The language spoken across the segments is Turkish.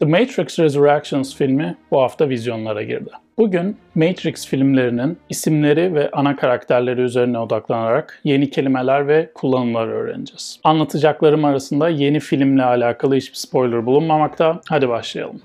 The Matrix Resurrections filmi bu hafta vizyonlara girdi. Bugün Matrix filmlerinin isimleri ve ana karakterleri üzerine odaklanarak yeni kelimeler ve kullanımlar öğreneceğiz. Anlatacaklarım arasında yeni filmle alakalı hiçbir spoiler bulunmamakta. Hadi başlayalım.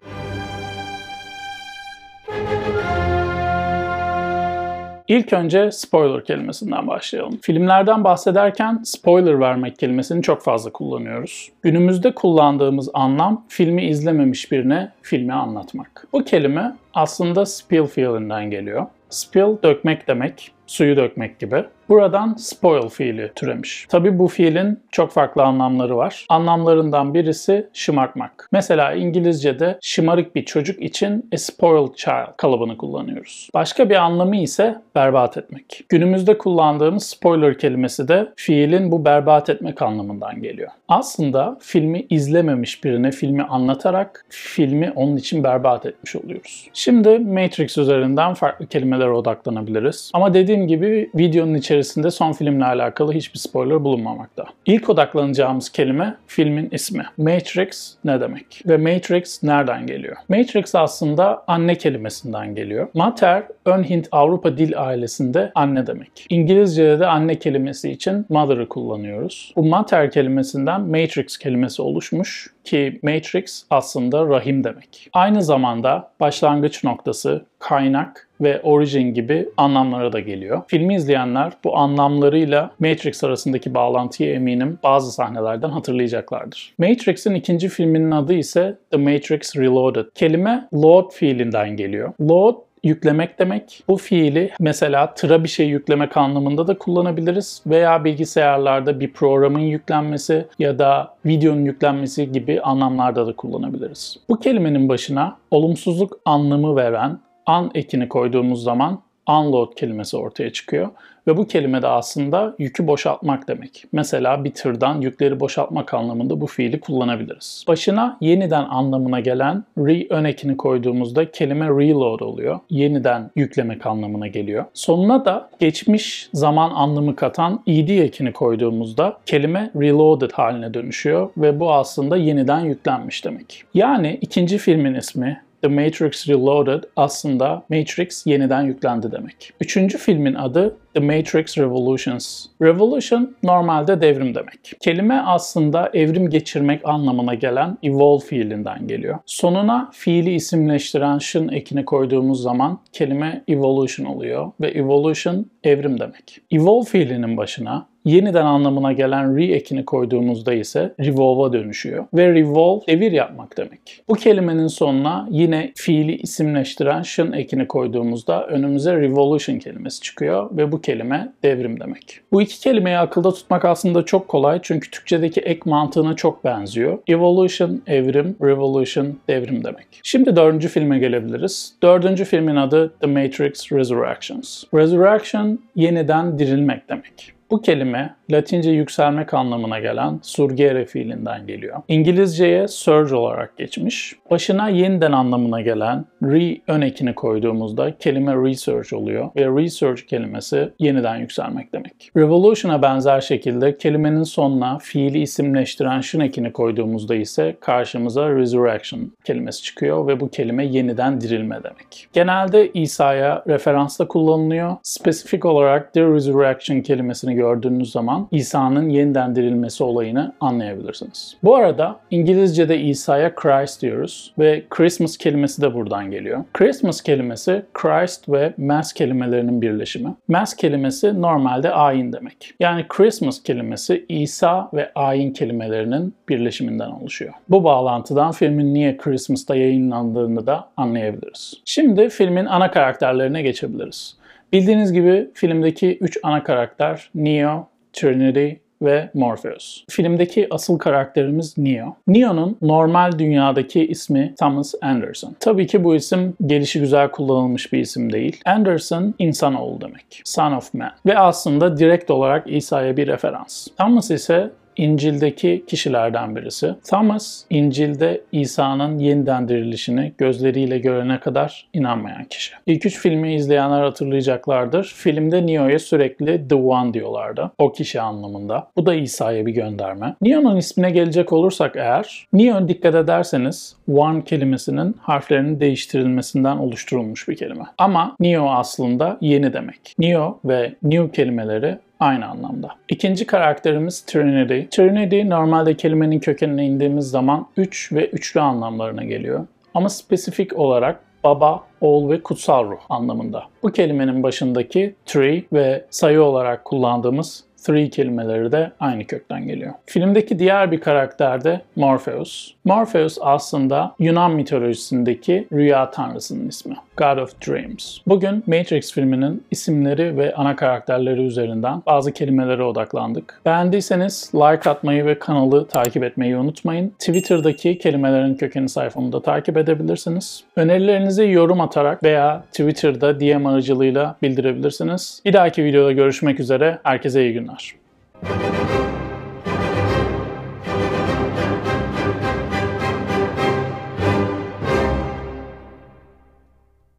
İlk önce spoiler kelimesinden başlayalım. Filmlerden bahsederken spoiler vermek kelimesini çok fazla kullanıyoruz. Günümüzde kullandığımız anlam filmi izlememiş birine filmi anlatmak. Bu kelime aslında spill fiilinden geliyor. Spill dökmek demek, suyu dökmek gibi. Buradan spoil fiili türemiş. Tabi bu fiilin çok farklı anlamları var. Anlamlarından birisi şımartmak. Mesela İngilizce'de şımarık bir çocuk için a spoiled child kalıbını kullanıyoruz. Başka bir anlamı ise berbat etmek. Günümüzde kullandığımız spoiler kelimesi de fiilin bu berbat etmek anlamından geliyor. Aslında filmi izlememiş birine filmi anlatarak filmi onun için berbat etmiş oluyoruz. Şimdi Matrix üzerinden farklı kelimelere odaklanabiliriz. Ama dediğim gibi videonun içerisinde son filmle alakalı hiçbir spoiler bulunmamakta. İlk odaklanacağımız kelime filmin ismi. Matrix ne demek? Ve Matrix nereden geliyor? Matrix aslında anne kelimesinden geliyor. Mater, ön Hint-Avrupa dil ailesinde anne demek. İngilizce'de de anne kelimesi için mother'ı kullanıyoruz. Bu mater kelimesinden Matrix kelimesi oluşmuş ki Matrix aslında rahim demek. Aynı zamanda başlangıç noktası, kaynak ve origin gibi anlamlara da geliyor. Filmi izleyenler bu anlamlarıyla Matrix arasındaki bağlantıyı eminim bazı sahnelerden hatırlayacaklardır. Matrix'in ikinci filminin adı ise The Matrix Reloaded. Kelime load fiilinden geliyor. Load yüklemek demek. Bu fiili mesela tıra bir şey yüklemek anlamında da kullanabiliriz veya bilgisayarlarda bir programın yüklenmesi ya da videonun yüklenmesi gibi anlamlarda da kullanabiliriz. Bu kelimenin başına olumsuzluk anlamı veren an ekini koyduğumuz zaman unload kelimesi ortaya çıkıyor. Ve bu kelime de aslında yükü boşaltmak demek. Mesela bir tırdan yükleri boşaltmak anlamında bu fiili kullanabiliriz. Başına yeniden anlamına gelen re ön ekini koyduğumuzda kelime reload oluyor. Yeniden yüklemek anlamına geliyor. Sonuna da geçmiş zaman anlamı katan ed ekini koyduğumuzda kelime reloaded haline dönüşüyor ve bu aslında yeniden yüklenmiş demek. Yani ikinci filmin ismi The Matrix Reloaded aslında Matrix yeniden yüklendi demek. Üçüncü filmin adı The Matrix Revolutions. Revolution normalde devrim demek. Kelime aslında evrim geçirmek anlamına gelen evolve fiilinden geliyor. Sonuna fiili isimleştiren şın ekini koyduğumuz zaman kelime evolution oluyor ve evolution evrim demek. Evolve fiilinin başına yeniden anlamına gelen re ekini koyduğumuzda ise revolve'a dönüşüyor. Ve revolve devir yapmak demek. Bu kelimenin sonuna yine fiili isimleştiren şın ekini koyduğumuzda önümüze revolution kelimesi çıkıyor ve bu kelime devrim demek. Bu iki kelimeyi akılda tutmak aslında çok kolay çünkü Türkçedeki ek mantığına çok benziyor. Evolution evrim, revolution devrim demek. Şimdi dördüncü filme gelebiliriz. Dördüncü filmin adı The Matrix Resurrections. Resurrection yeniden dirilmek demek. Bu kelime Latince yükselmek anlamına gelen surgere fiilinden geliyor. İngilizceye surge olarak geçmiş. Başına yeniden anlamına gelen re ön ekini koyduğumuzda kelime research oluyor ve research kelimesi yeniden yükselmek demek. Revolution'a benzer şekilde kelimenin sonuna fiili isimleştiren şın ekini koyduğumuzda ise karşımıza resurrection kelimesi çıkıyor ve bu kelime yeniden dirilme demek. Genelde İsa'ya referansla kullanılıyor. Spesifik olarak the resurrection kelimesini gördüğünüz zaman İsa'nın yeniden dirilmesi olayını anlayabilirsiniz. Bu arada İngilizce'de İsa'ya Christ diyoruz ve Christmas kelimesi de buradan geliyor. Christmas kelimesi Christ ve Mass kelimelerinin birleşimi. Mass kelimesi normalde ayin demek. Yani Christmas kelimesi İsa ve ayin kelimelerinin birleşiminden oluşuyor. Bu bağlantıdan filmin niye Christmas'ta yayınlandığını da anlayabiliriz. Şimdi filmin ana karakterlerine geçebiliriz. Bildiğiniz gibi filmdeki 3 ana karakter Neo, Trinity ve Morpheus. Filmdeki asıl karakterimiz Neo. Neo'nun normal dünyadaki ismi Thomas Anderson. Tabii ki bu isim gelişi güzel kullanılmış bir isim değil. Anderson insanoğlu demek. Son of Man. Ve aslında direkt olarak İsa'ya bir referans. Thomas ise İncil'deki kişilerden birisi. Thomas, İncil'de İsa'nın yeniden dirilişini gözleriyle görene kadar inanmayan kişi. İlk üç filmi izleyenler hatırlayacaklardır. Filmde Neo'ya sürekli The One diyorlardı. O kişi anlamında. Bu da İsa'ya bir gönderme. Neo'nun ismine gelecek olursak eğer, Neo dikkat ederseniz One kelimesinin harflerinin değiştirilmesinden oluşturulmuş bir kelime. Ama Neo aslında yeni demek. Neo ve New kelimeleri aynı anlamda. İkinci karakterimiz Trinity. Trinity normalde kelimenin kökenine indiğimiz zaman üç ve üçlü anlamlarına geliyor. Ama spesifik olarak baba, oğul ve kutsal ruh anlamında. Bu kelimenin başındaki tree ve sayı olarak kullandığımız three kelimeleri de aynı kökten geliyor. Filmdeki diğer bir karakter de Morpheus. Morpheus aslında Yunan mitolojisindeki rüya tanrısının ismi. God of Dreams. Bugün Matrix filminin isimleri ve ana karakterleri üzerinden bazı kelimelere odaklandık. Beğendiyseniz like atmayı ve kanalı takip etmeyi unutmayın. Twitter'daki kelimelerin kökeni sayfamı da takip edebilirsiniz. Önerilerinizi yorum atarak veya Twitter'da DM aracılığıyla bildirebilirsiniz. Bir dahaki videoda görüşmek üzere. Herkese iyi günler. nós.